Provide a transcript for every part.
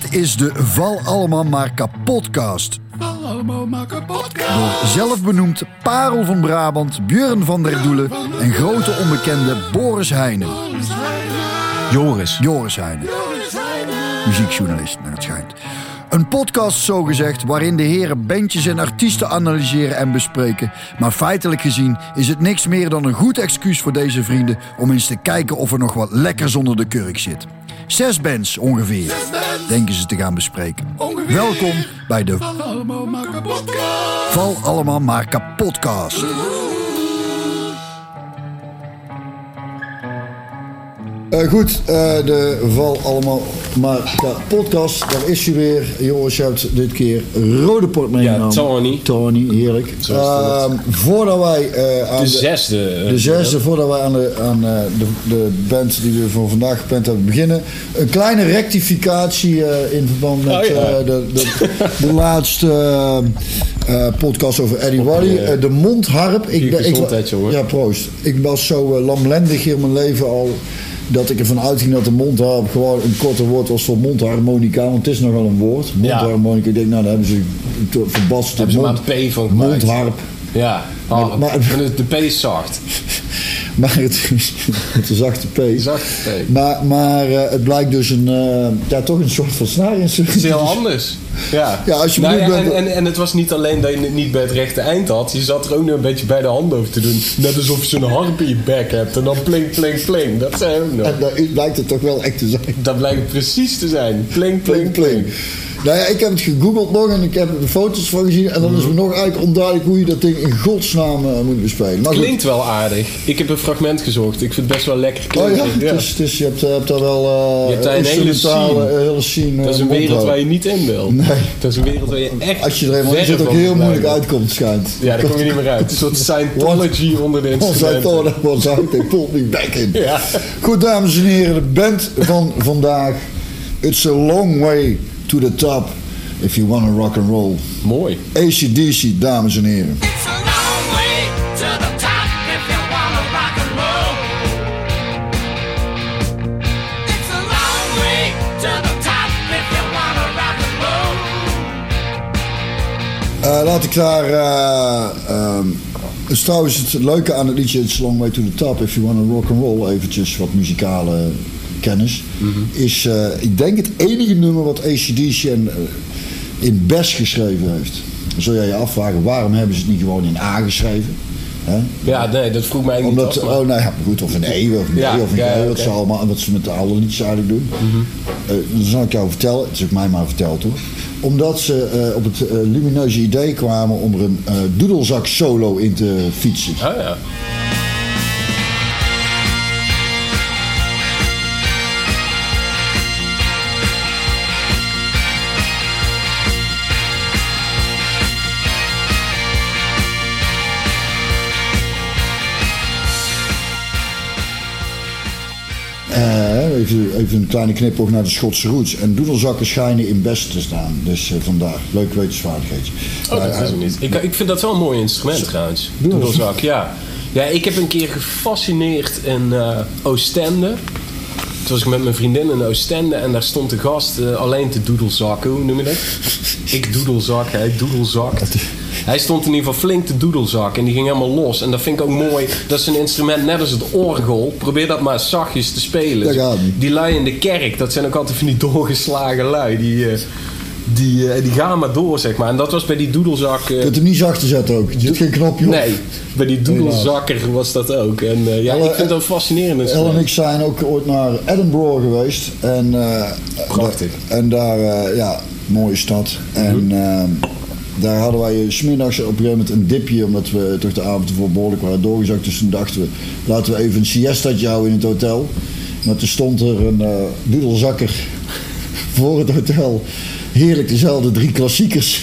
Dit is de Val Allemaal Maar Kapotcast. Val allemaal maar kapot. Door zelfbenoemd Parel van Brabant, Björn van der Doelen en grote onbekende Boris Heijnen. Joris. Joris Heijnen, muziekjournalist naar het schijnt. Een podcast zogezegd waarin de heren bandjes en artiesten analyseren en bespreken. Maar feitelijk gezien is het niks meer dan een goed excuus voor deze vrienden om eens te kijken of er nog wat lekkers onder de kurk zit. Zes bands ongeveer, denken ze te gaan bespreken. Ongeveer. Welkom bij de Val allemaal maar kapot. Val Allemaal Maar Kapotcast. Eh, goed, eh, de Val Allemaal Maar Kapotcast. Daar is hij weer. Jongens, je hebt dit keer rode port meegenomen. Tony. Tony, heerlijk. Ehm, voordat wij eh, aan De de, zesde. de zesde, voordat wij aan, de, aan de, de band die we voor vandaag gepland hebben beginnen. Een kleine rectificatie in verband met Oh, ja. de, de, de laatste podcast over Eddie Waddy. Ja. De mondharp. Je ben- gezondheid, jongen. Ja, proost. Ik was zo lamlendig in mijn leven al dat ik ervan uitging dat de mondharp gewoon een korter woord was voor mondharmonica. Want het is nogal een woord. Mondharmonica. Ik denk, nou, daar hebben ze verbast. Hebben ze maar mond- een P van gemaakt. Mondharp. Ja. Oh, Maar- maar- de, de P is zacht. Maar het is het is zachte P. Zacht P. Maar, maar eh, het blijkt dus een, eh, ja, toch een soort van snaarinstrument. Het is heel anders. Ja, Ja, als je nou, ja, en, en, en het was niet alleen dat je het niet bij het rechte eind had. Je zat er ook nog een beetje bij de hand over te doen. Net alsof je zo'n harp in je bek hebt. En dan plink, plink, plink. Dat zijn ook nog. En daar blijkt het toch wel echt te zijn. Dat blijkt precies te zijn. Plink, plink, plink. Nou ja, ik heb het gegoogeld nog en ik heb er foto's van gezien. En dan is me nog eigenlijk onduidelijk hoe je dat ding in godsnaam eh, moet bespelen. Maar goed. Klinkt wel aardig. Ik heb een fragment gezocht. Ik vind het best wel lekker Oh klinken. ja, het is, het is, je hebt, hebt daar wel eh Je hebt daar een hele scene. hele scene. Dat is een wereld waar je niet in wil. Nee. Dat is een wereld waar je echt. Als je er in verre zit, ook heel moeilijk uitkomt, schijnt. Ja, daar kom je niet meer uit. Een soort Scientology onder de instrumenten. was out, they pulled me back in. Ja. Goed, dames en heren, de band van vandaag. It's a long way to the top if you want to rock and roll. Mooi. ACDC, dames en heren. Laat ik daar. eh ehm, is trouwens het leuke aan het liedje It's Long Way to the Top If You Want to Rock and Roll, eventjes wat muzikale kennis, is eh, ik denk het enige nummer wat ACDC en, eh, in Bes geschreven heeft. Dan zul jij je afvragen waarom hebben ze het niet gewoon in A geschreven? Ja, nee, dat vroeg mij Omdat, niet af. maar- oh nee, ja, goed, of een E of een Ja, D of een ja, G, wat oké. ze allemaal, wat ze met alle liedjes eigenlijk doen. Eh, dan zal ik jou vertellen, het is ook mij maar verteld hoor. Omdat ze eh, op het eh, lumineuze idee kwamen om er een eh, doedelzak solo in te fietsen. Oh ja. Even, even een kleine knipoog naar de Schotse roots. En doedelzakken schijnen in best te staan. Dus eh, vandaar, leuk wetenswaardigheidje. Oh, dat is eh, hem niet. Ik, ik vind dat wel een mooi instrument trouwens. Doedelzak, ja. Ja, ik heb een keer gefascineerd in eh, Oostende. Toen was ik met mijn vriendin in Oostende en daar stond de gast alleen te doedelzakken. Hoe noem je dat? Ik doedelzak, hij doedelzakt. Hij stond in ieder geval flink te doedelzakken en die ging helemaal los. En dat vind ik ook mooi. Dat is een instrument net als het orgel. Probeer dat maar zachtjes te spelen. Die lui in de kerk, dat zijn ook altijd van die doorgeslagen lui. Die, eh, die, eh, die gaan maar door, zeg maar. En dat was bij die doedelzak... eh, Je kunt hem niet zachter zetten ook. Er zit geen knopje op. Nee, bij die doedelzakker was dat ook. En eh, ja, Elle- ik vind dat fascinerend. El en ik zijn ook ooit naar Edinburgh geweest. En, eh, Prachtig. da- en daar, eh, ja, mooie stad. En eh, daar hadden wij 's smiddags op een gegeven moment een dipje, omdat we toch de avond ervoor behoorlijk waren doorgezakt. Dus toen dachten we, laten we even een siestaatje houden in het hotel. Maar toen stond er een eh doedelzakker voor het hotel. Heerlijk, dezelfde drie klassiekers.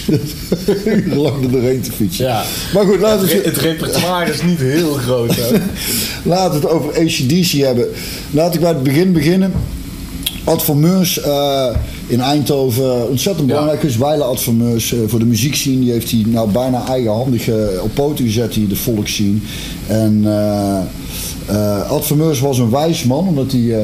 Lang er doorheen te fietsen. Ja. Maar goed, laten we Het, het repertoire is niet heel groot. Hè? Laten we het over ACDC hebben. Laat ik bij het begin beginnen. Ad van Meurs eh, in Eindhoven, ontzettend belangrijk is. Weile Ad van Meurs eh, voor de muziekscene. Die heeft hij nou bijna eigenhandig eh, op poten gezet, die de volksscene. En eh eh Ad van Meurs was een wijs man, omdat hij...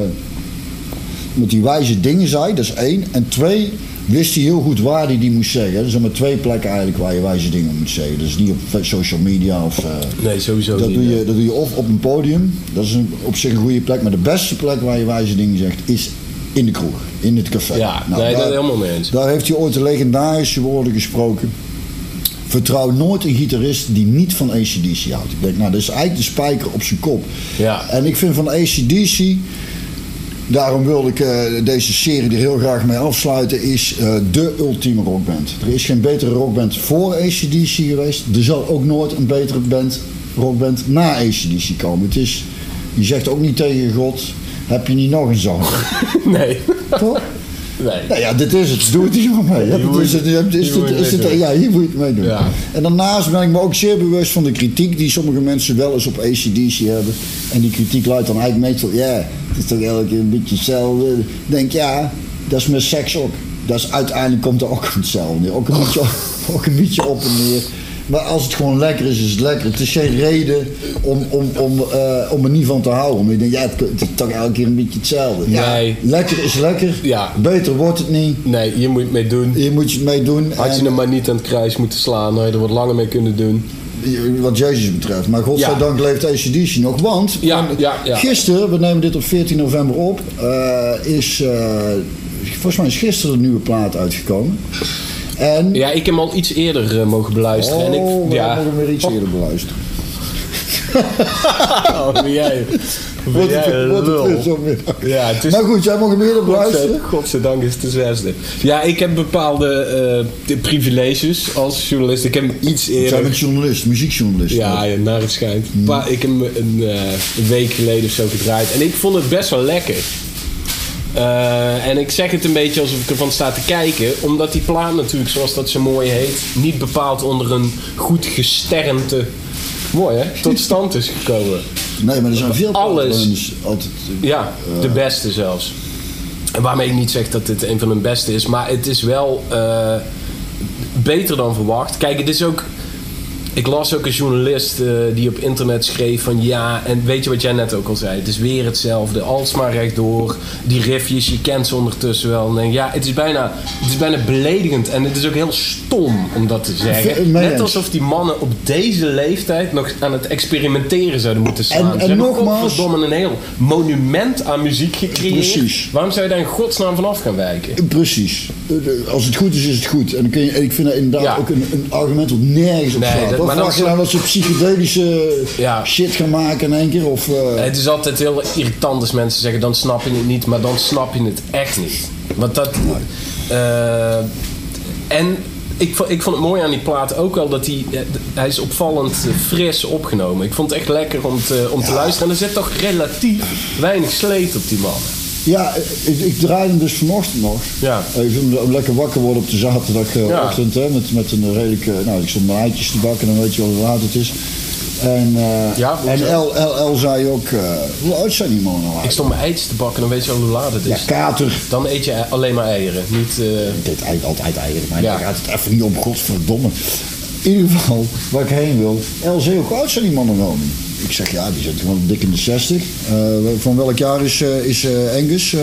omdat hij wijze dingen zei, dat is één. En twee, wist hij heel goed waar hij die moest zeggen. Er zijn maar twee plekken eigenlijk waar je wijze dingen moet zeggen. Dus niet op social media of... Nee, sowieso dat niet. doe, je, dat doe je of op een podium, dat is een, op zich een goede plek. Maar de beste plek waar je wijze dingen zegt, is in de kroeg, in het café. Ja, Nou, nee, daar- dat helemaal mee eens. daar heeft hij ooit de legendarische woorden gesproken. Vertrouw nooit een gitarist die niet van ACDC houdt. Ik denk, nou, dat is eigenlijk de spijker op zijn kop. Ja. En ik vind van ACDC, daarom wilde ik eh, deze serie er heel graag mee afsluiten, is eh, de ultieme rockband. Er is geen betere rockband voor ACDC geweest. Er zal ook nooit een betere band, rockband na ACDC komen. Het is, je zegt ook niet tegen God, heb je niet nog een zoon? Nee. Toch? Nee. Nou ja, dit is het. Doe het hier maar mee. Hier Is het- is het- is het- het-. Ja, hier moet je het mee doen. Ja. En daarnaast ben ik me ook zeer bewust van de kritiek die sommige mensen wel eens op ACDC hebben. En die kritiek luidt dan eigenlijk meestal, ja, het is toch elke keer een beetje hetzelfde. Ik denk, ja, dat is met seks ook. Dat is, uiteindelijk komt er ook hetzelfde. Ook een, beetje, ook een beetje op en neer. Maar als het gewoon lekker is, is het lekker. Het is geen reden om, om, om, eh, om er niet van te houden. Omdat je denkt, ja, het, het is toch elke keer een beetje hetzelfde. Ja, Nee. lekker is lekker. Ja. Beter wordt het niet. Nee, hier moet je het mee doen. Hier moet je het mee doen. Had je hem maar niet aan het kruis moeten slaan, had je er wat langer mee kunnen doen. wat Jezus betreft. Maar godzijdank leeft ACDC nog. Want Ja, ja, ja. gisteren, we nemen dit op 14 november op, eh, is eh, volgens mij is gisteren een nieuwe plaat uitgekomen. En Ja, ik heb hem al iets eerder eh, mogen beluisteren. en oh, ik, we ja. hebben hem weer iets eerder beluisterd. Oh, ben jij, jij het, een. Ja, het is... Maar goed, jij mag hem eerder beluisteren. Godzijdank, is het de zesde. Ja, ik heb bepaalde eh, de privileges als journalist. Ik heb hem iets Jij eerder... bent journalist, muziekjournalist. Ja, ja, naar het schijnt. Maar ik heb hem een, eh, een week geleden of zo gedraaid. En ik vond het best wel lekker. Eh, en ik zeg het een beetje alsof ik ervan sta te kijken. Omdat die plaat natuurlijk, zoals dat zo mooi heet... niet bepaald onder een goed gesternte... Mooi hè? Tot stand is gekomen. Nee, maar er zijn veel Alles. dus altijd. Ja, de beste zelfs. En waarmee ik niet zeg dat dit een van hun beste is, maar het is wel eh, beter dan verwacht. Kijk, het is ook. Ik las ook een journalist eh, die op internet schreef van ja, en weet je wat jij net ook al zei? Het is weer hetzelfde, alsmaar rechtdoor. Die riffjes, je kent ze ondertussen wel. En denk, ja, het is, bijna, het is bijna beledigend en het is ook heel stom om dat te zeggen. Net alsof die mannen op deze leeftijd nog aan het experimenteren zouden moeten staan. En- hebben nogmaals- godverdomme een heel monument aan muziek gecreëerd. Precies. Waarom zou je daar in godsnaam vanaf gaan wijken? Precies. Eh, Als het goed is, is het goed. En dan kun je, en ik vind dat inderdaad Ja. ook een, een argument wat nergens op Nee, staat. Maar dan wacht je nou dat ze psychedelische Ja. shit gaan maken in één keer? Of, eh, Het is altijd heel irritant als mensen zeggen dan snap je het niet, maar dan snap je het echt niet. Want dat. eh, en ik, ik vond het mooi aan die plaat ook wel dat hij. eh, Hij is opvallend fris opgenomen. Ik vond het echt lekker om te, om te luisteren. En er zit toch relatief weinig sleet op die man. Ja, ik, ik draaide hem dus vanochtend nog. Ja. Even om, lekker wakker worden op de zaterdagochtend. Ja. Hè, met, met een redelijke... Nou, ik stond mijn eitjes te bakken, dan weet je wel hoe laat het is. En, eh Ja, en? L, L, L zei ook... eh, hoe oud zijn die mannen nou Ik stond mijn eitjes te bakken, dan weet je al hoe laat het Ja, is. kater. Dan eet je alleen maar eieren. Niet, eh, Ik deed eigenlijk altijd eieren, maar Ja. daar gaat het even niet om, godverdomme. In ieder geval, waar ik heen wil. El zei, hoe oud zijn die mannen nou? Ik zeg, ja, die zitten gewoon dik in de 60. Eh, van welk jaar is, eh, is Angus? Eh,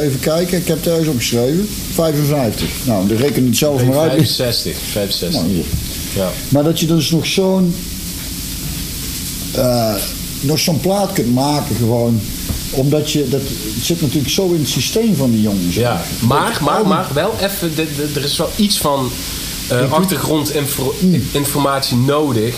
even kijken, ik heb het ergens opgeschreven. 55. Nou, dan reken het zelf maar uit. 65. 65. Nou. Ja. Maar dat je dus nog zo'n... nog zo'n plaat kunt maken gewoon... Omdat je... Dat, het zit natuurlijk zo in het systeem van die jongens. Ja, maar, maar, maar wel even, er is wel iets van eh, achtergrondinformatie nodig.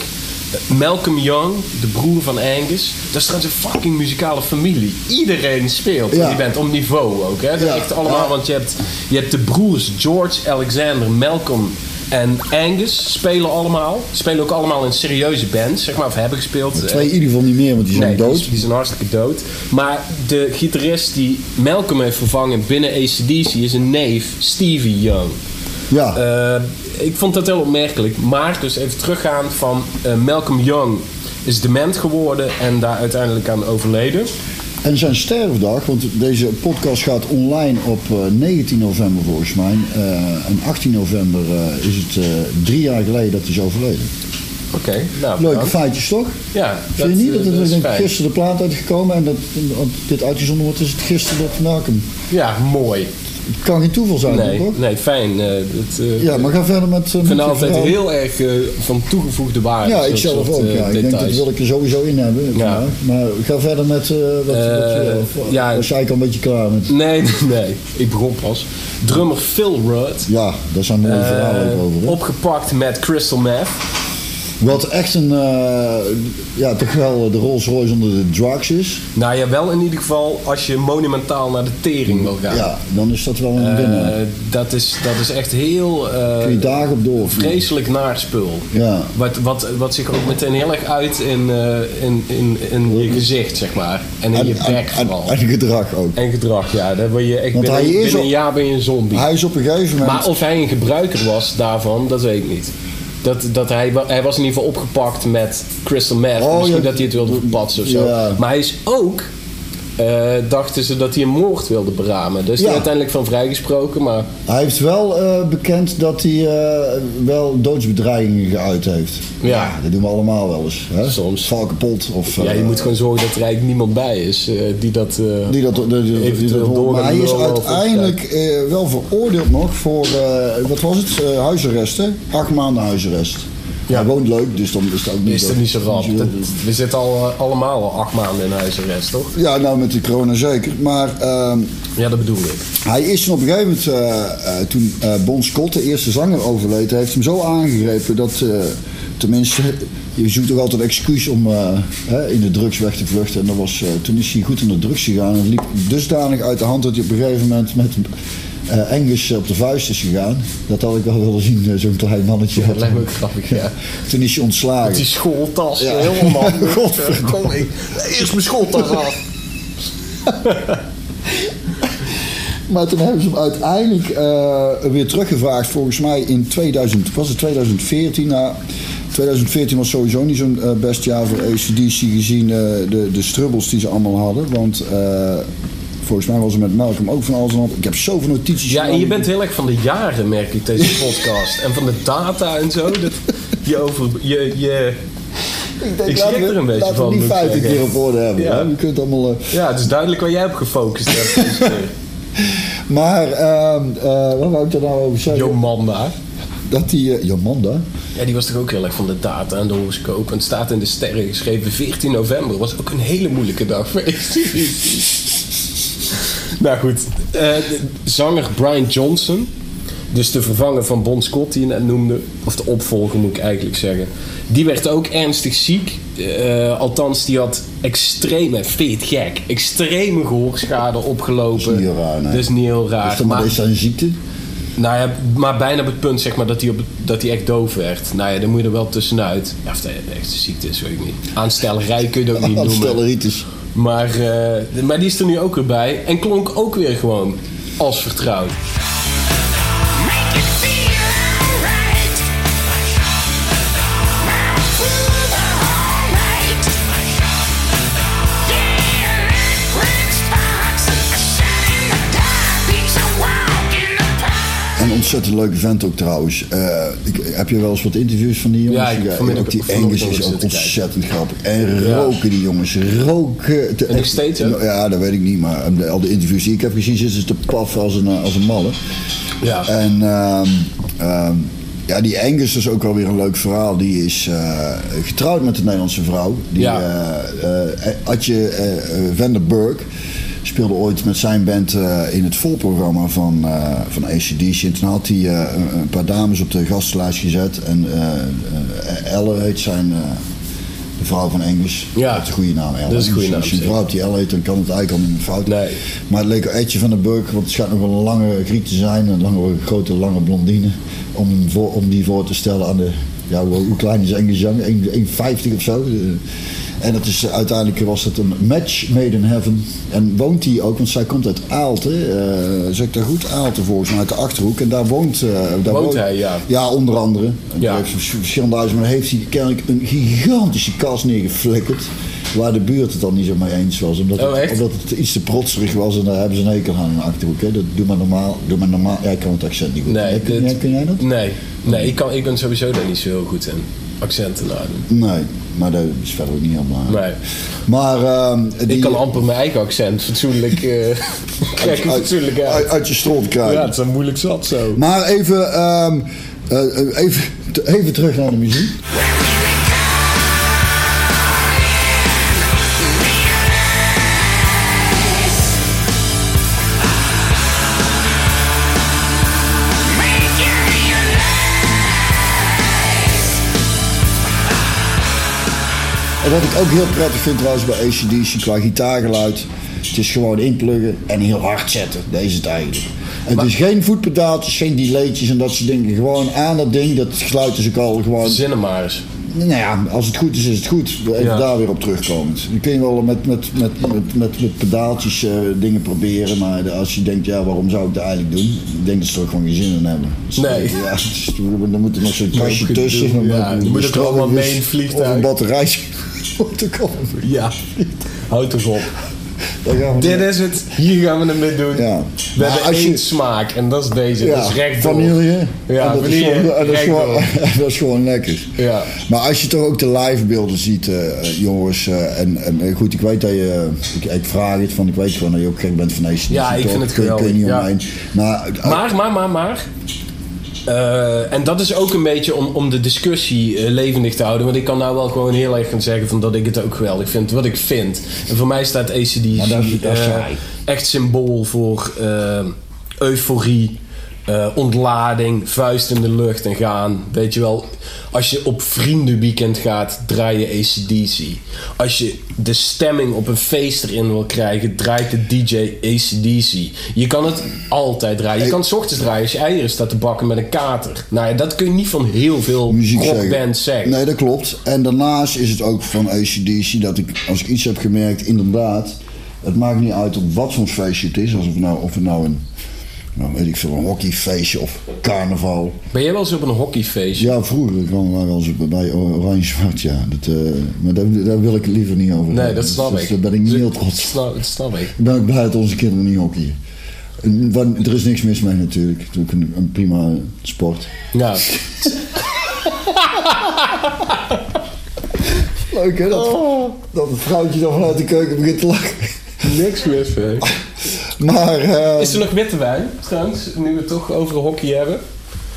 Malcolm Young, de broer van Angus, dat is trouwens een fucking muzikale familie. Iedereen speelt in Ja. die band, om niveau ook. Hè? Dat Ja. echt allemaal, Ja. want je hebt, je hebt de broers George, Alexander, Malcolm en Angus spelen allemaal. Spelen ook allemaal in serieuze bands, zeg maar, of hebben gespeeld. Twee in ieder geval niet meer, want die zijn Nee, dood. Die, die zijn hartstikke dood. Maar de gitarist die Malcolm heeft vervangen binnen ACDC is een neef, Stevie Young. Ja. Eh, ik vond dat heel opmerkelijk. Maar dus even teruggaan van eh, Malcolm Young is dement geworden en daar uiteindelijk aan overleden. En zijn sterfdag, want deze podcast gaat online op eh, 19 november volgens mij. Eh, en 18 november eh, is het eh, drie jaar geleden dat hij is overleden. Oké, nou. Leuke bedankt. feitjes toch? Ja, Vind je niet dat, eh, er denk gisteren de plaat uitgekomen en dat dit uitgezonden wordt, is het gisteren dat hem. Ja, mooi. Het kan geen toeval zijn, Nee, toch? nee fijn. eh, het, eh, Ja, maar ga verder met. eh, ik met vind je altijd verhaal. heel erg van toegevoegde waarde. Ja, ik zelf soort, ook. Ja. Ik denk dat wil ik er sowieso in hebben. Ja. Maar ga verder met. wat, wat ja. Was jij al een beetje klaar met? Nee, nee, ik begon pas. Drummer Phil Rudd. Ja, daar zijn mooie verhalen over. Hè? opgepakt met crystal meth. Wat echt een. eh, ja, toch wel de Rolls Royce onder de drugs is. Nou ja, wel in ieder geval als je monumentaal naar de tering wil gaan. Ja, dan is dat wel een Eh, winnaar. dat, is, dat is echt heel eh, Kun je dagen op door. vreselijk naar spul. Ja. Wat, wat, wat zich ook meteen heel erg uit in, in, in, in je gezicht, zeg maar. En in je bek vooral. en, en gedrag ook. En gedrag, ja. Daar word je echt Want binnen, hij is binnen een jaar ben je een zombie. Hij is op een gegeven moment. Maar of hij een gebruiker was daarvan, dat weet ik niet. Dat, dat hij, hij was in ieder geval opgepakt met crystal meth. Oh, Misschien ja. dat hij het wilde verpatsen of zo. Ja. Maar hij is ook... eh, dachten ze dat hij een moord wilde beramen. Daar is hij Ja. uiteindelijk van vrijgesproken. Maar Hij heeft wel eh, bekend dat hij eh, wel doodsbedreigingen geuit heeft. Ja. dat doen we allemaal wel eens. Hè? Soms. Val kapot. Of, ja, je moet gewoon zorgen dat er eigenlijk niemand bij is die dat... Die dat, die, die- die dat door maar hij is uiteindelijk wel veroordeeld nog voor, wat was het, huisarrest hè? Acht maanden huisarrest. Ja. Hij woont leuk, dus dan is het ook niet is het niet zo rap. we zitten al, eh, allemaal al acht maanden in huisarrest, toch? Ja, nou met de corona zeker. Maar ehm, Ja, dat bedoel ik. hij is toen op een gegeven moment, eh, eh, toen Bon Scott, de eerste zanger, overleed, heeft hem zo aangegrepen dat, tenminste, je zoekt toch altijd excuus om hè, in de drugs weg te vluchten. En dat was, toen is hij goed in de drugs gegaan en het liep dusdanig uit de hand dat hij op een gegeven moment met eh Angus op de vuist is gegaan. Dat had ik wel willen zien, eh, zo'n klein mannetje. Dat lijkt me ook grappig, ja. Toen is hij ontslagen. Met die schooltas, Ja. helemaal. Kom ik, eerst mijn schooltas af. Maar toen hebben ze hem uiteindelijk eh, weer teruggevraagd, volgens mij in 2000, was het 2014? Nou, 2014 was sowieso niet zo'n eh, best jaar voor ACDC gezien eh, de, de strubbels die ze allemaal hadden. Want eh, volgens mij was er met Malcolm ook van alles en wat. Ik heb zoveel notities. Ja, en je bent heel erg van de jaren, merk ik, deze podcast. En van de data en zo. Dat je over... Je, je, Ik, denk, ik laten schrik er een beetje laten van, we die feiten een keer op orde hebben. Ja. Je kunt allemaal... eh, ja, het is duidelijk waar jij op gefocust hebt. maar, ehm, eh, wat wou ik er nou over zeggen? Jomanda. Dat die... eh, Jomanda? Ja, die was toch ook heel erg van de data en de horoscoop. En het staat in de sterren geschreven 14 november. Was ook een hele moeilijke dag voor. nou goed, eh, zanger Brian Johnson. Dus de vervanger van Bon Scott die je net noemde. Of de opvolger moet ik eigenlijk zeggen. Die werd ook ernstig ziek. Eh, althans, die had extreme, het gek, extreme gehoorschade opgelopen. Dat is niet heel raar, nee. Dat is niet heel raar. Is dat maar maar- is dat een ziekte? nou ja, maar bijna op het punt zeg maar, dat hij, op, dat hij echt doof werd. Nou ja, dan moet je er wel tussenuit. Ja, of dat echt een ziekte is, weet ik niet. Aanstellerij kun je het ook niet noemen. Stelleritis. Maar, eh, maar die is er nu ook weer bij. En klonk ook weer gewoon als vertrouwd. Ontzettend leuke vent ook trouwens. Eh, ik, heb je wel eens wat interviews van die jongens? Ja, ik vanmiddag- ook die Engels is ook ontzettend grappig. En Ja. roken die jongens. Roken. te- En nog steeds? Ja, dat weet ik niet. Maar de- al de interviews die ik heb gezien zitten ze te paffen als een, eh, als een malle. Ja. En ehm, ehm, ja, die Angus is ook wel weer een leuk verhaal. Die is eh, getrouwd met een Nederlandse vrouw. Die, Ja. eh, eh, Adje eh, eh, Vanderburg speelde ooit met zijn band eh, in het volprogramma van, eh van ACDC. En toen had hij eh, een, paar dames op de gastenlijst gezet. En Elle heet zijn... de vrouw van Engels. Ja. Dat is een goede naam. Elle. Dat is een goede naam, Als je een vrouw die Elle heet, dan kan het eigenlijk al niet meer fout. Nee. Maar het leek wel Etje van den Burg, want het schijnt nog wel een lange Griek te zijn. Een lange, grote, lange blondine. Om, hem voor, om die voor te stellen aan de... Ja, hoe, hoe klein is Engels Young? 1,50 of zo. Eh, En het is, uiteindelijk was het een match made in heaven. En woont hij ook, want zij komt uit Aalten. eh zeg ik daar goed? Aalten volgens mij, uit de Achterhoek. En daar woont... eh, daar Woont hij, ja. Ja, onder andere. Ja. verschillende huizen, maar heeft hij kennelijk een gigantische kast neergeflikkerd. Waar de buurt het dan niet zo mee eens was. Omdat, Oh, het, omdat het iets te protserig was en daar hebben ze een hekel aan in de Achterhoek. Hè. Dat doe maar normaal. Doe maar normaal. Ja, ik kan het accent niet goed. Nee, kun, dit- jij, kun jij dat? Nee, nee ik, kan, ik ben sowieso daar niet zo heel goed in. Accenten nadoen. Nee, maar dat is verder ook niet belangrijk. Nee. Maar ehm, die, Ik kan amper mijn eigen accent fatsoenlijk, eh fatsoenlijk uit, uit. uit je strot krijgen. Ja, het is dan moeilijk zat zo. Maar even, ehm, eh, even, even terug naar de muziek. En wat ik ook heel prettig vind trouwens bij ACDC qua gitaargeluid. Het is gewoon inpluggen en heel hard zetten. Deze is het eigenlijk. Het is geen voetpedaaltjes, geen delaytjes en dat soort dingen. Gewoon aan dat ding, dat geluid is ook al gewoon... Zinnen maar eens. Nou ja, als het goed is, is het goed. Even Ja. daar weer op terugkomend. Je kun je wel met, met, met, met, met, met pedaaltjes eh, dingen proberen. Maar de- als je denkt, ja, waarom zou ik dat eigenlijk doen? Ik denk dat ze er ook gewoon geen zin in hebben. Dus, Nee. Ja, dus, dan moet er nog zo'n kastje tussen. Ja, dan moet het allemaal mee in het Of vliegtuig. een batterijtje. Komen. Ja. Houd op. Dit is het. Hier gaan we het mee doen. Ja. We Maar hebben als je- één smaak en dat is deze. Ja, dat is recht door. vanille. Ja, en dat, is gewoon, dat, is gewoon, rechtdoor. dat is gewoon lekker. Ja. Maar als je toch ook de livebeelden ziet, eh, jongens. eh, en, en eh, goed, ik weet dat je. Ik, ik vraag het van, ik weet gewoon dat je ook gek bent van ACDC. Ja, ik vind het je- kun je geweldig, niet ja. omheen. Maar, Maar, maar, maar, maar. Eh, en dat is ook een beetje om, om de discussie eh, levendig te houden. Want ik kan nou wel gewoon heel erg gaan zeggen van dat ik het ook geweldig vind. Wat ik vind. En voor mij staat ACDC dat dat is eh, echt symbool voor euforie. Eh, ontlading, vuist in de lucht en gaan. Weet je wel, als je op vriendenweekend gaat, draai je ACDC. Als je de stemming op een feest erin wil krijgen, draait de DJ ACDC. Je kan het altijd draaien. Je kan het 's ochtends draaien als je eieren staat te bakken met een kater. Nou ja, dat kun je niet van heel veel muziek rockbands zeggen. Nee, dat klopt. En daarnaast is het ook van ACDC dat ik, als ik iets heb gemerkt, inderdaad. Het maakt niet uit op wat voor feestje het is. Alsof nou, of het nou een, nou weet ik veel, een hockeyfeestje of carnaval. Ben jij wel eens op een hockeyfeestje? Ja, vroeger kwam we wel eens bij Oranje Zwart, ja. Dat, eh, maar daar, daar wil ik liever niet over Nee, dat snap Dus ik. Daar ben ik niet Dus- heel trots op. Snap, dat snap ik. Ik ben ook blij dat onze kinderen niet hockeyen. Er is niks mis mee natuurlijk. Het is ook een, een prima sport. Ja. Leuk hè, dat, Oh. dat het vrouwtje dan vanuit de keuken begint te lachen. Niks mis mee. Maar eh, Is er nog witte wijn, trouwens, nu we het toch over hockey hebben?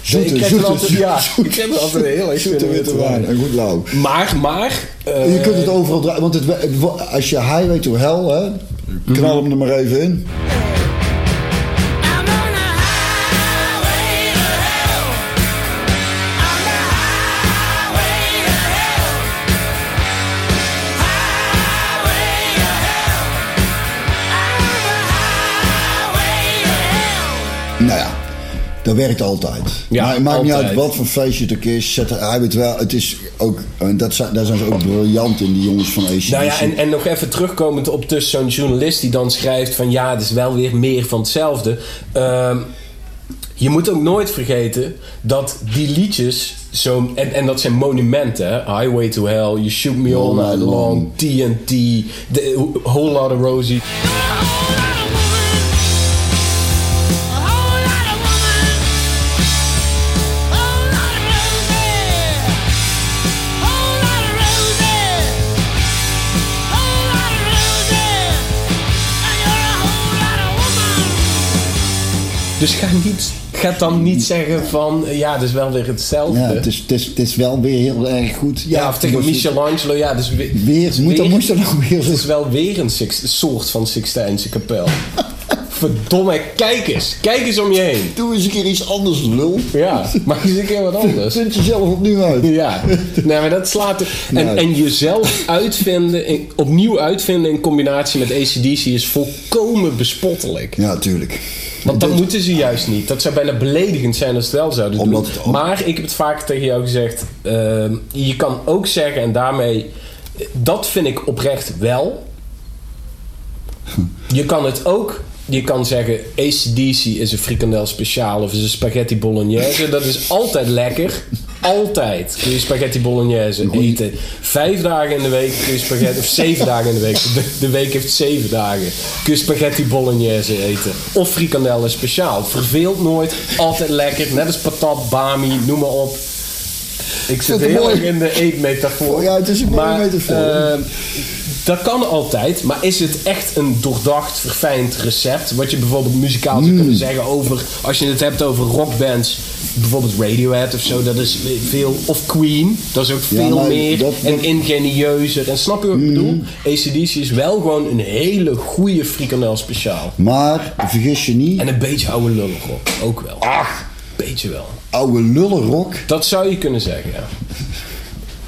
zoete, ik krijg zoete, altijd, zoete, ja, zoete, ik heb altijd een heel erg zoete witte wijn. En goed lauw. Maar, maar... eh, je kunt het overal draaien, want het, als je highway to hell, hè, knal hem er maar even in. Nou ja, dat werkt altijd. Ja, maar het maakt niet uit wat voor feestje het ook is. Zet, hij weet wel, het is ook, en dat zijn, daar zijn ze ook briljant in, die jongens van ACDC. Nou ja, en, en nog even terugkomend op dus zo'n journalist die dan schrijft van ja, het is wel weer meer van hetzelfde. Ehm, je moet ook nooit vergeten dat die liedjes zo en, en dat zijn monumenten, hè? Highway to Hell, You Shoot Me All Night Long, TNT, the Whole Lotta Rosie. Dus ga, niet, ga dan niet zeggen van eh, ja, het is wel weer hetzelfde. Ja, het is, het, is, het is wel weer heel erg goed. Ja, of tegen Michelangelo, ja, dus weer, Weer, moet dat, weer- moest dat nou weer Het is wel weer een Six- soort van Sixtijnse kapel. Verdomme, kijk eens. Kijk eens om je heen. Doe eens een keer iets anders, lul. Ja, maak eens een keer wat anders. Vind jezelf opnieuw uit. Ja, nee, maar dat slaat... En, Nee. en jezelf uitvinden, in- opnieuw uitvinden in combinatie met ACDC is volkomen bespottelijk. Ja, tuurlijk. Want dat moeten ze juist niet. Dat zou bijna beledigend zijn als ze het wel zouden Omdat doen. ook- Maar ik heb het vaak tegen jou gezegd. ehm, je kan ook zeggen, en daarmee... Dat vind ik oprecht wel. Je kan het ook... Je kan zeggen, ACDC is een frikandel speciaal of is een spaghetti bolognese. Dat is altijd lekker. Altijd kun je spaghetti bolognese eten. Vijf dagen in de week kun je spaghetti... Of zeven dagen in de week. De, de week heeft zeven dagen. Kun je spaghetti bolognese eten. Of frikandellen speciaal. Verveelt nooit. Altijd lekker. Net als patat, bami, noem maar op. Ik zit heel erg in de eetmetafoor. Ja, het is een mooie maar, metafoor. eh, dat kan altijd, maar is het echt een doordacht, verfijnd recept? Wat je bijvoorbeeld muzikaal zou Hmm. kunnen zeggen over, als je het hebt over rockbands, bijvoorbeeld Radiohead of zo, dat is veel, of Queen, dat is ook Ja, veel meer dat- en dat- Hmm. ingenieuzer. En snap je wat ik bedoel? ACDC is wel gewoon een hele goede frikandel speciaal. Maar vergis je niet, En een beetje oude lullenrock, ook wel. Ach. Beetje wel. oude lullenrok. Dat zou je kunnen zeggen, ja.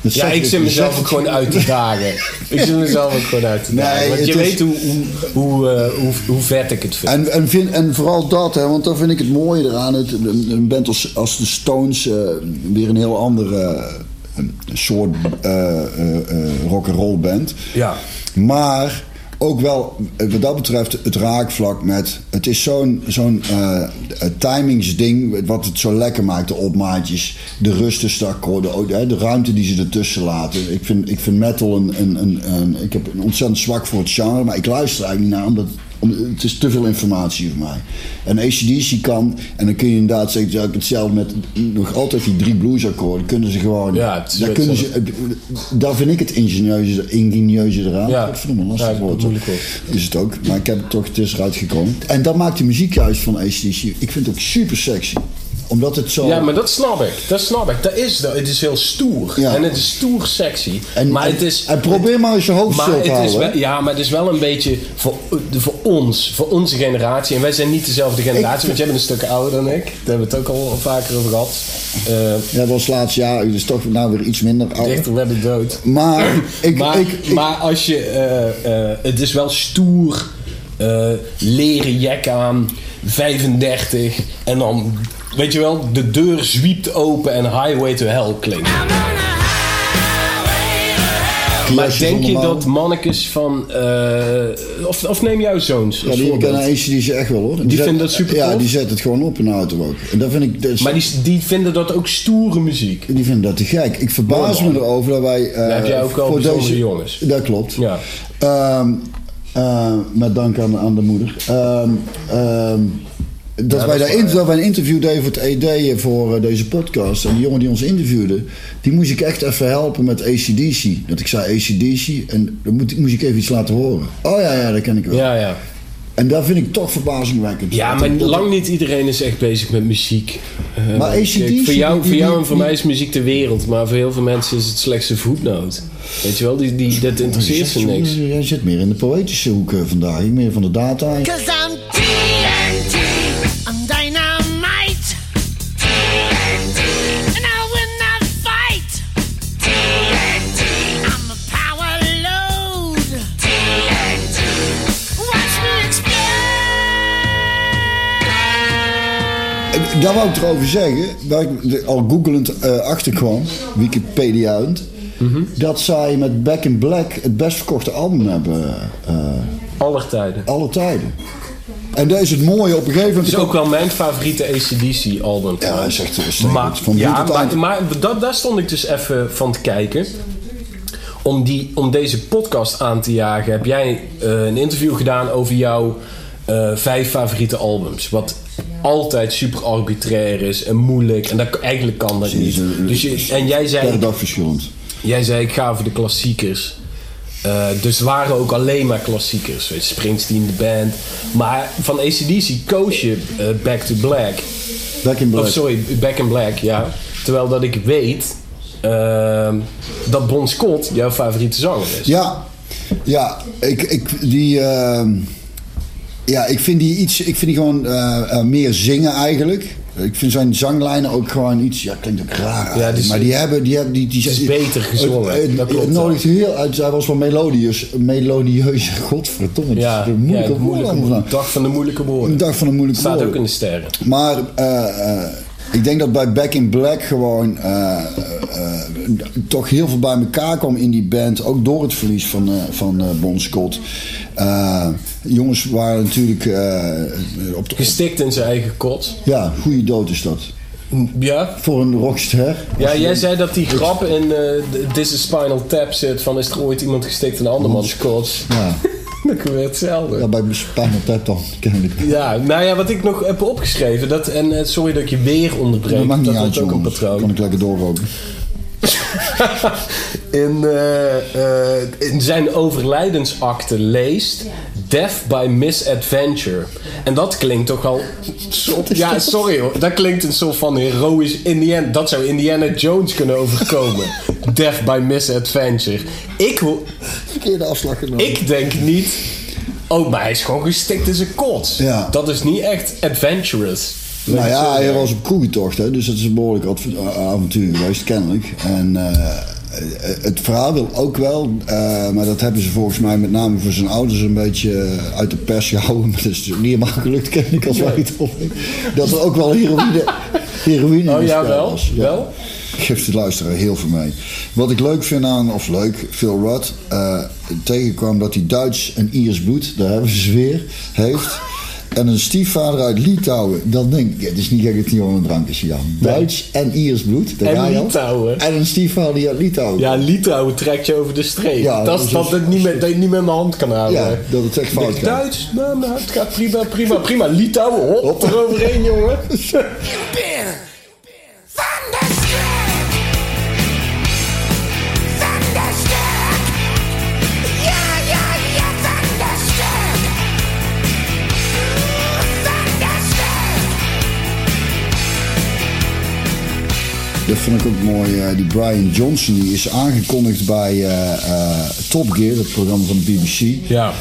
Dat Ja, ik zit mezelf ook gewoon uit te dagen. ik zit mezelf ook gewoon uit te Nee, dagen. Want het je weet hoe, hoe, hoe, eh, hoe, hoe vet ik het vind. En, en, vind, en vooral dat, hè, want dan vind ik het mooie eraan. Het, een, band als, als de Stones, eh, weer een heel andere eh, soort rock'n'roll band. Ja. Maar ook wel, eh, wat dat betreft, het raakvlak met. Het is zo'n zo'n eh, timingsding, wat het zo lekker maakt, de opmaatjes, de rust tussen de de, de ruimte die ze ertussen laten. Ik vind, ik vind metal een, een, een, een- Ik heb een ontzettend zwak voor het genre, maar ik luister eigenlijk niet naar, omdat. Om- Het is te veel informatie voor mij. En ACDC kan, en dan kun je inderdaad zeggen, ja, hetzelfde met nog altijd die drie bluesakkoorden, kunnen ze gewoon. Ja, daar, kunnen ze, daar vind ik het ingenieuze, ingenieuze eraan. Ja. Godverdomme, lastig Ja, woord. moeilijk woord. Is het ook, maar ik heb het toch, het is eruit gekomen. En dat maakt de muziek juist van ACDC. Ik vind het ook super sexy. Omdat het zo... Ja, maar dat snap ik. Dat snap ik. Dat is, dat. het is heel stoer. Ja. En het is stoer sexy. en, maar en- het is... en probeer maar eens je hoofd Maar het is houden. wel, ja, maar het is wel een beetje voor, voor ons, voor onze generatie. En wij zijn niet dezelfde generatie, Ik- want jij bent een stuk ouder dan ik. Daar hebben we het ook al vaker over gehad. Eh Ja, dat was laatst jaar, dus toch nou weer iets minder ouder. dichter bij de dood. Maar, ik, maar, ik, ik- maar als je. eh, eh, het is wel stoer. leren jek aan. 35. En dan. Weet je wel, de deur zwiept open en Highway to Hell klinkt. I'm on a highway to hell. Maar denk je dat mannekes van. eh, of, of neem jouw zoons. ja, die kennen ACDC echt wel hoor. Die zet- vinden dat super Ja, tof? die zetten het gewoon op in de auto ook. En dat vind ik... Dat is- Maar die, die vinden dat ook stoere muziek. Die vinden dat te gek. Ik verbaas Mooi, me erover dat wij... eh, Daar heb jij ook wel voor bijzondere jongens. Dat klopt. Ja. Ehm, eh, met dank aan, aan de moeder. Ehm, ehm, dat, Ja, wij dat daar dat wij een interview deden voor het ED voor eh, deze podcast. En die jongen die ons interviewde, die moest ik echt even helpen met ACDC. Dat ik zei ACDC en dan moet, moest ik even iets laten horen. Oh ja, ja, dat ken ik wel. Ja, ja. En dat vind ik toch verbazingwekkend. Ja, maar dat- lang niet iedereen is echt bezig met muziek. Eh, Maar AC/DC kijk, voor jou, die- voor jou die- en voor die- mij is muziek de wereld, maar voor heel veel mensen is het slechts een voetnoot. Weet je wel, die, die, dat interesseert ze niks. Jij zit meer in de poëtische hoek eh, vandaag. Meer van de data. Daar wou ik erover zeggen, waar ik al googelend eh achterkwam, Wikipedia dat zij met Back in Black het best verkochte album hebben eh Aller tijden. alle tijden. En dat is het mooie op een gegeven moment. is ook wel mijn favoriete ACDC-album. Ja, dat is echt Maar, van ja, maar, maar dat, daar stond ik dus even van te kijken. Om, die, om deze podcast aan te jagen, heb jij eh, een interview gedaan over jouw eh, vijf favoriete albums. Wat altijd super arbitrair is en moeilijk. En dat, eigenlijk kan dat niet. Dus je, en jij per zei, dag verschillend. jij zei, ik ga voor de klassiekers. Eh, dus waren ook alleen maar klassiekers. Weet je, Springsteen, de band. Maar van ACDC koos je eh, Back to Black. Back in Black. Of sorry, Back in Black, ja. Terwijl dat ik weet ehm, dat Bon Scott jouw favoriete zanger is. Ja, ja, ik, ik, die, ehm, ja, ik vind die iets, ik vind die gewoon eh, eh, meer zingen eigenlijk. Ik vind zijn zanglijnen ook gewoon iets, ja, klinkt ook raar. maar die hebben, die hebben, die, die is beter gezongen, Het, het, nodigt heel uit, hij was wel melodieus, melodieus, godverdomme. Ja, dat is een ja, moeilijke de moeilijke allemaal. dag van de moeilijke Een woorden. dag van de moeilijke Staat woorden. ook in de sterren. Maar eh, ik denk dat bij Back in Black gewoon eh, eh, eh, toch heel veel bij elkaar kwam in die band. Ook door het verlies van, eh, van Bon Scott. Jongens waren natuurlijk op de... Gestikt in zijn eigen kot. Ja, goede dood is dat. Ja? Voor een rockster. Ja, jij zei dat die grap in This is Spinal Tap zit van is er ooit iemand gestikt in een andermans kot? Ja, Dan gebeurt hetzelfde. ja bij Spinal Tap dan, kennelijk. Ja, nou ja, wat ik nog heb opgeschreven, dat, en eh, sorry dat ik je weer Dat onderbreek, maakt niet dat uit, is ook een patroon. Kan ik lekker doorroken. in, eh, eh, in zijn overlijdensakte leest... Death by Misadventure. En dat klinkt toch wel... Zo, ja, sorry hoor. Dat klinkt een soort van heroïsch Indiana... Dat zou Indiana Jones kunnen overkomen. Death by Misadventure. Ik, ho- Verkeerde afslag genomen. ik denk niet... Oh, maar hij is gewoon gestikt in zijn kots. Ja. Dat is niet echt adventurous. Nou ik zo ja, hij was op kroegentocht, hè, dus dat is een behoorlijk a- avontuur geweest, kennelijk. En eh, het verhaal wil ook wel, eh, maar dat hebben ze volgens mij met name voor zijn ouders een beetje eh, uit de pers gehouden. Maar dat is niet helemaal gelukt, kennelijk, als wij het. Dat er ook wel heroïne, heroïne in Oh ja, wel? was. Wel? Ik geef de luisteraar heel veel mee. Wat ik leuk vind aan, of leuk, Phil Rudd eh, tegenkwam dat hij Duits en Iers bloed, daar hebben ze ze weer, heeft. En een stiefvader uit Litouwen, dan denk ik, het is niet gek dat hij gewoon een drank is gegaan. Duits en Iers bloed, daar En ga je al. Litouwen. En een stiefvader die uit Litouwen. Ja, Litouwen trekt je over de streep. Ja, dat is dus dat het niet dat in de hand kan houden. Ja, dat het echt fout gaat. Duits, nou, nou, het gaat prima, prima, prima. Litouwen, hop, Hop. eroverheen, jongen. vond ik ook mooi. eh, die Brian Johnson die is aangekondigd bij eh, eh, Top Gear, het programma van de BBC. Ja.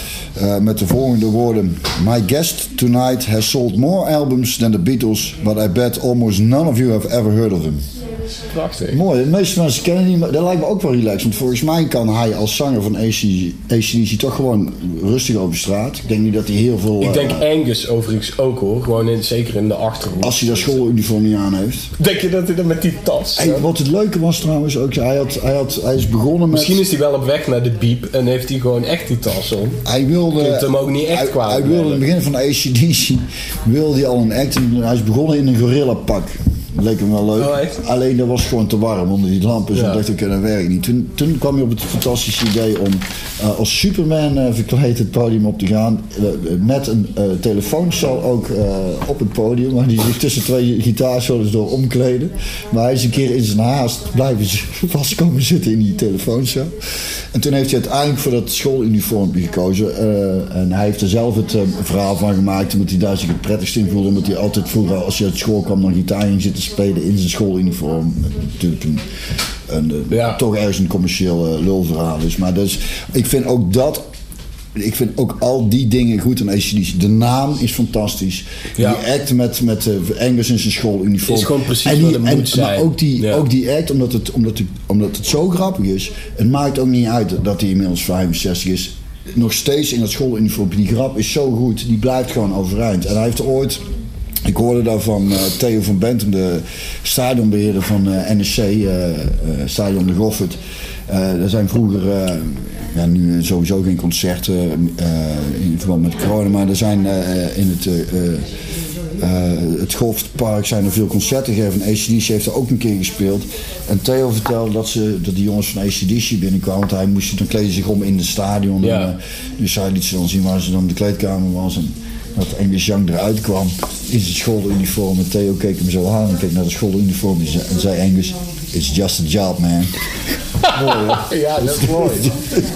Met de volgende woorden: My guest tonight has sold more albums than the Beatles, but I bet almost none of you have ever heard of him. Prachtig. Mooi, de meeste mensen kennen die, maar dat lijkt me ook wel relaxed. Want volgens mij kan hij als zanger van AC ACDC toch gewoon rustig over straat. Ik denk niet dat hij heel veel. Ik denk eh, Angus overigens ook hoor. Gewoon in, zeker in de achtergrond. als hij dat schooluniform niet aan heeft. Denk je dat hij dan met die tas... Hey, wat het leuke was trouwens ook, hij, had, hij, had, hij is begonnen met. Misschien is hij wel op weg naar de biep en heeft hij gewoon echt die tas om. Hij wilde. kunt hem ook niet echt hij, kwalijk Hij wilde in het begin van ACDC. wilde hij al een act. en Hij is begonnen in een gorilla pak. Leek hem wel leuk. Oh? Alleen dat was gewoon te warm onder die lampen. Dus Ja. ik dacht, oké, dat werkt niet. Toen, toen kwam hij op het fantastische idee om eh, als Superman eh, verkleed het podium op te gaan. eh, met een telefooncel ook op het podium. Waar hij zich tussen twee gitaarsolos door omkleden. Maar hij is een keer in zijn haast blijven vast komen zitten in die telefooncel. En toen heeft hij uiteindelijk voor dat schooluniform gekozen. en hij heeft er zelf het verhaal van gemaakt. Omdat hij daar zich het prettigst in voelde. Omdat hij altijd vroeger, als hij uit school kwam, dan gitaar ging zitten spelen in zijn schooluniform. Natuurlijk een, een, eh, Ja. toch ergens een commercieel eh, lulverhaal is. Maar dus, ik vind ook dat. Ik vind ook al die dingen goed aan ACDC. De naam is fantastisch. Ja. Die act met, met eh, Angus in zijn schooluniform. Is gewoon precies en die, wat het en, moet zijn. Maar ook die, Ja. ook die act, omdat het, omdat, het, omdat het zo grappig is. Het maakt ook niet uit dat hij inmiddels 65 is. Nog steeds in dat schooluniform. Die grap is zo goed. Die blijft gewoon overeind. En hij heeft ooit... Ik hoorde daar van eh, Theo van Bentum, de stadionbeheerder van eh, NSC, eh, Stadion de Goffert. Er zijn vroeger, ja, nu sowieso geen concerten in verband met corona, maar er zijn in het, eh, het Golfpark zijn er veel concerten gegeven. En ACDC heeft er ook een keer gespeeld. En Theo vertelde dat, ze, dat die jongens van ACDC binnenkwamen, want hij moest dan kleden zich om in het stadion. Ja. En, eh, dus hij liet ze dan zien waar ze dan de kleedkamer was. En dat Angus Young eruit kwam in zijn schooluniform. En Theo keek hem zo aan en keek naar de schooluniform en zei- en zei Angus, it's just a job man. Mooi? Ja, dat is mooi.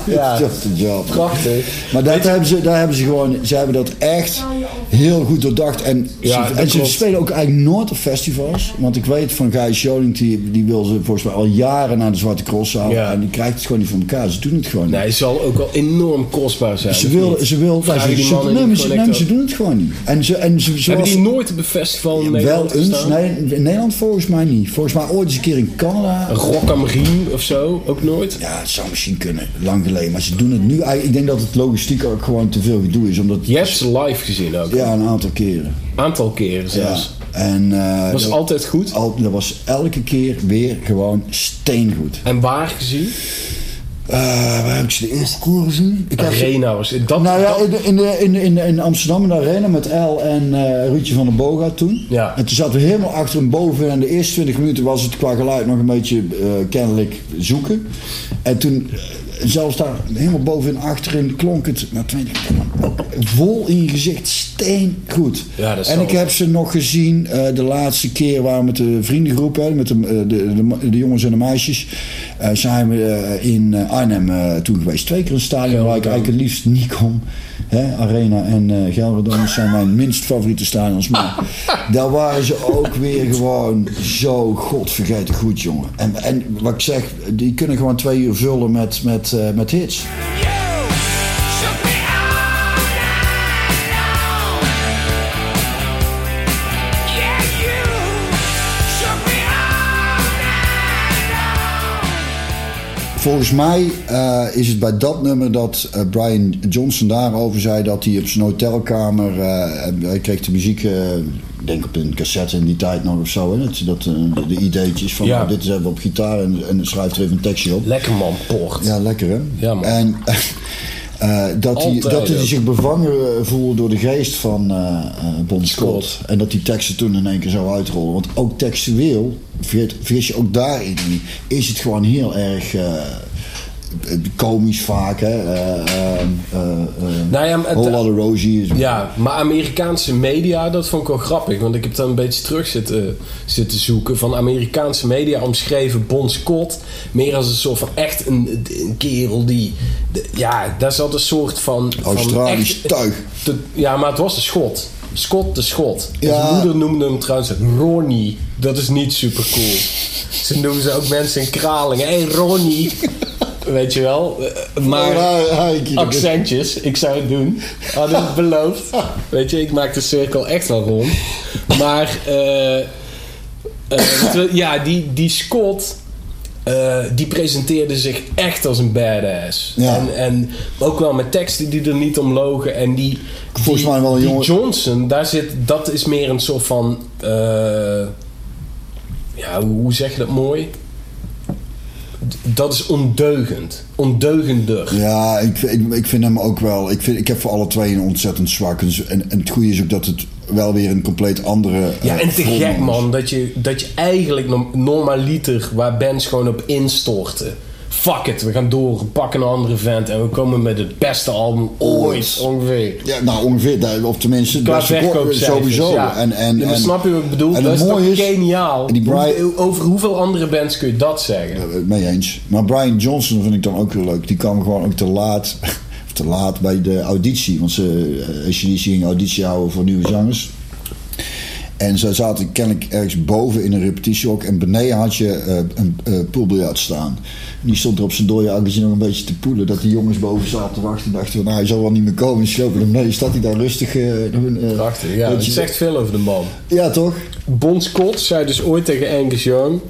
Ja. It's just a job. Prachtig. Maar dat hebben ze, daar hebben ze gewoon, ze hebben dat echt heel goed doordacht. En, Ja, ze, en ze spelen ook eigenlijk nooit op festivals. Want ik weet van Guy Scholing, die, die wil ze volgens mij al jaren naar de Zwarte Cross halen. Ja. En die krijgt het gewoon niet voor elkaar. Ze doen het gewoon niet. Nee, het zal ook wel enorm kostbaar zijn. Ze wil, ze wil, ze, ze- nee, maar ze, nee, ze doen het gewoon niet. En ze, en ze, Hebben die nooit op een festival in wel Nederland eens, gestaan? nee, in Nederland volgens mij niet. Volgens mij ooit eens een keer in Canada. Een Rock am Riem of zo? Ook nooit? Ja, het zou misschien kunnen, lang geleden. Maar ze doen het nu. eigenlijk- Ik denk dat het logistiek ook gewoon te veel gedoe is. Omdat, Je hebt ze live gezien ook. Ja, een aantal keren. Aantal keren Ja. zelfs. En, eh, Was dat, altijd goed. al, dat was elke keer weer gewoon steengoed. En waar gezien? Eh, waar heb ik ze de eerste keer gezien? Ik Arena was dat. nou ja, in, de, in, de, in, Amsterdam in de arena met El en eh Ruudje van der Boga toen. Ja. En toen zaten we helemaal achter hem boven. En de eerste 20 minuten was het qua geluid nog een beetje eh, kennelijk zoeken. En toen zelfs daar helemaal bovenin achterin klonk het. Maar toen dacht ik, man, ook vol in je gezicht. Ja, dat is en ik heb ze nog gezien de laatste keer waar we met de vriendengroep, hè, met de, de, de, de jongens en de meisjes, zijn we eh, in eh, Arnhem eh, toen geweest. Twee keer een stadion waar ik eigenlijk het liefst niet kom. Hè, Arena en eh Gelredome zijn mijn minst favoriete stadions. Maar daar waren ze ook weer gewoon zo godvergeten goed, jongen. En, en wat ik zeg, die kunnen gewoon twee uur vullen met, met, eh, met hits. Volgens mij eh, is het bij dat nummer dat eh, Brian Johnson daarover zei dat hij op zijn hotelkamer. eh, hij kreeg de muziek, ik denk op een cassette in die tijd nog of zo. Hè, dat dat de ideetjes van Ja. dit is even op gitaar en, en schrijft er even een tekstje op. Lekker man, port. Ja, lekker hè? Ja, man. En eh, dat, hij, dat hij zich bevangen eh, voelde door de geest van eh, Bon Scott. Scott. En dat die teksten toen in één keer zo uitrollen. Want ook textueel, vergis je ook daarin niet, is het gewoon heel erg komisch vaak. Hè? Eh, eh, eh, eh, Nou ja, maar Rosie is Ja, maar Amerikaanse media, dat vond ik wel grappig. Want ik heb dan een beetje terug zitten, zitten zoeken. Van Amerikaanse media omschreven Bon Scott meer als een soort van echt een, een kerel die... ja, daar zat een soort van... van Australisch echt- tuig. te- ja, maar het was een Schot. Scott de Schot. En Ja. Zijn moeder noemde hem trouwens Ronnie. Dat is niet super cool. Ze noemen ze ook mensen in Kralingen. Hé, hey, Ronnie. Weet je wel? Eh, Maar ik- accentjes. Ik zou het doen. Had ik beloofd. Weet je, ik maak de cirkel echt wel rond. Maar, terwijl- ja, die, die Scott. die presenteerde zich echt als een badass. Ja. En, en ook wel met teksten die er niet om logen. En die, Volgens die, mij wel een die jongen- Johnson, daar zit, dat is meer een soort van. eh, ja, hoe zeg je dat mooi? Dat is ondeugend. Ondeugender. Ja, ik, ik, ik vind hem ook wel. Ik, vind, ik heb voor alle twee een ontzettend zwak. En, het goede is ook dat het wel weer een compleet andere. Ja, eh, en te gek man, dat je, dat je eigenlijk norm- normaliter waar bands gewoon op instorten. Fuck it, we gaan door, we pakken een andere vent en we komen met het beste album ooit, ongeveer. Ja, nou ongeveer. Of tenminste, Qua best verkocht- verkoopcijfers, sowieso. ja. En, en, maar en, snap je wat ik bedoel? en Dat het is toch is- geniaal? en die Brian- over hoeveel andere bands kun je dat zeggen? Mee eens. Maar Brian Johnson vind ik dan ook heel leuk. Die kwam gewoon ook te laat, of te laat bij de auditie. Want ze, eh, ACDC ging auditie houden voor nieuwe zangers. En ze zaten kennelijk ergens boven in een repetitiehok. En beneden had je eh, een eh poolbiljart staan. En die stond er op zijn dode akkers nog een beetje te poelen. Dat die jongens boven zaten te wachten. En dachten nou hij zal wel niet meer komen. En schopen hem mee. Staat hij daar rustig. eh, Prachtig, ja. je- zegt veel over de man. Ja, toch? Bon Scott zei dus ooit tegen Angus Young...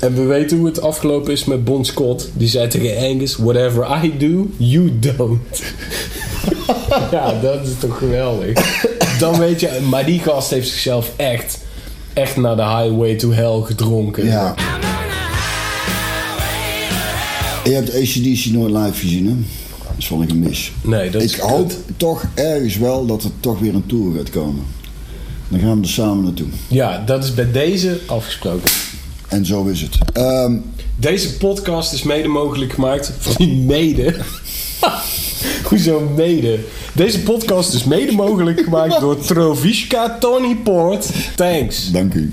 En we weten hoe het afgelopen is met Bon Scott. Die zei tegen Angus... Whatever I do, you don't. ja, dat is toch geweldig. Dan weet je... Maar die gast heeft zichzelf echt... Echt naar de highway to hell gedronken. Ja. Je hebt ACDC nooit live gezien, hè? Dat vond ik een mis. Nee, dat is ik hoop toch ergens wel dat er toch weer een tour gaat komen. Dan gaan we er samen naartoe. Ja, dat is bij deze afgesproken. En zo is het. Ehm, Deze podcast is mede mogelijk gemaakt... Van die mede... Hoezo mede? Deze podcast is mede mogelijk gemaakt door Troviska Tony Poort. Thanks. dank u.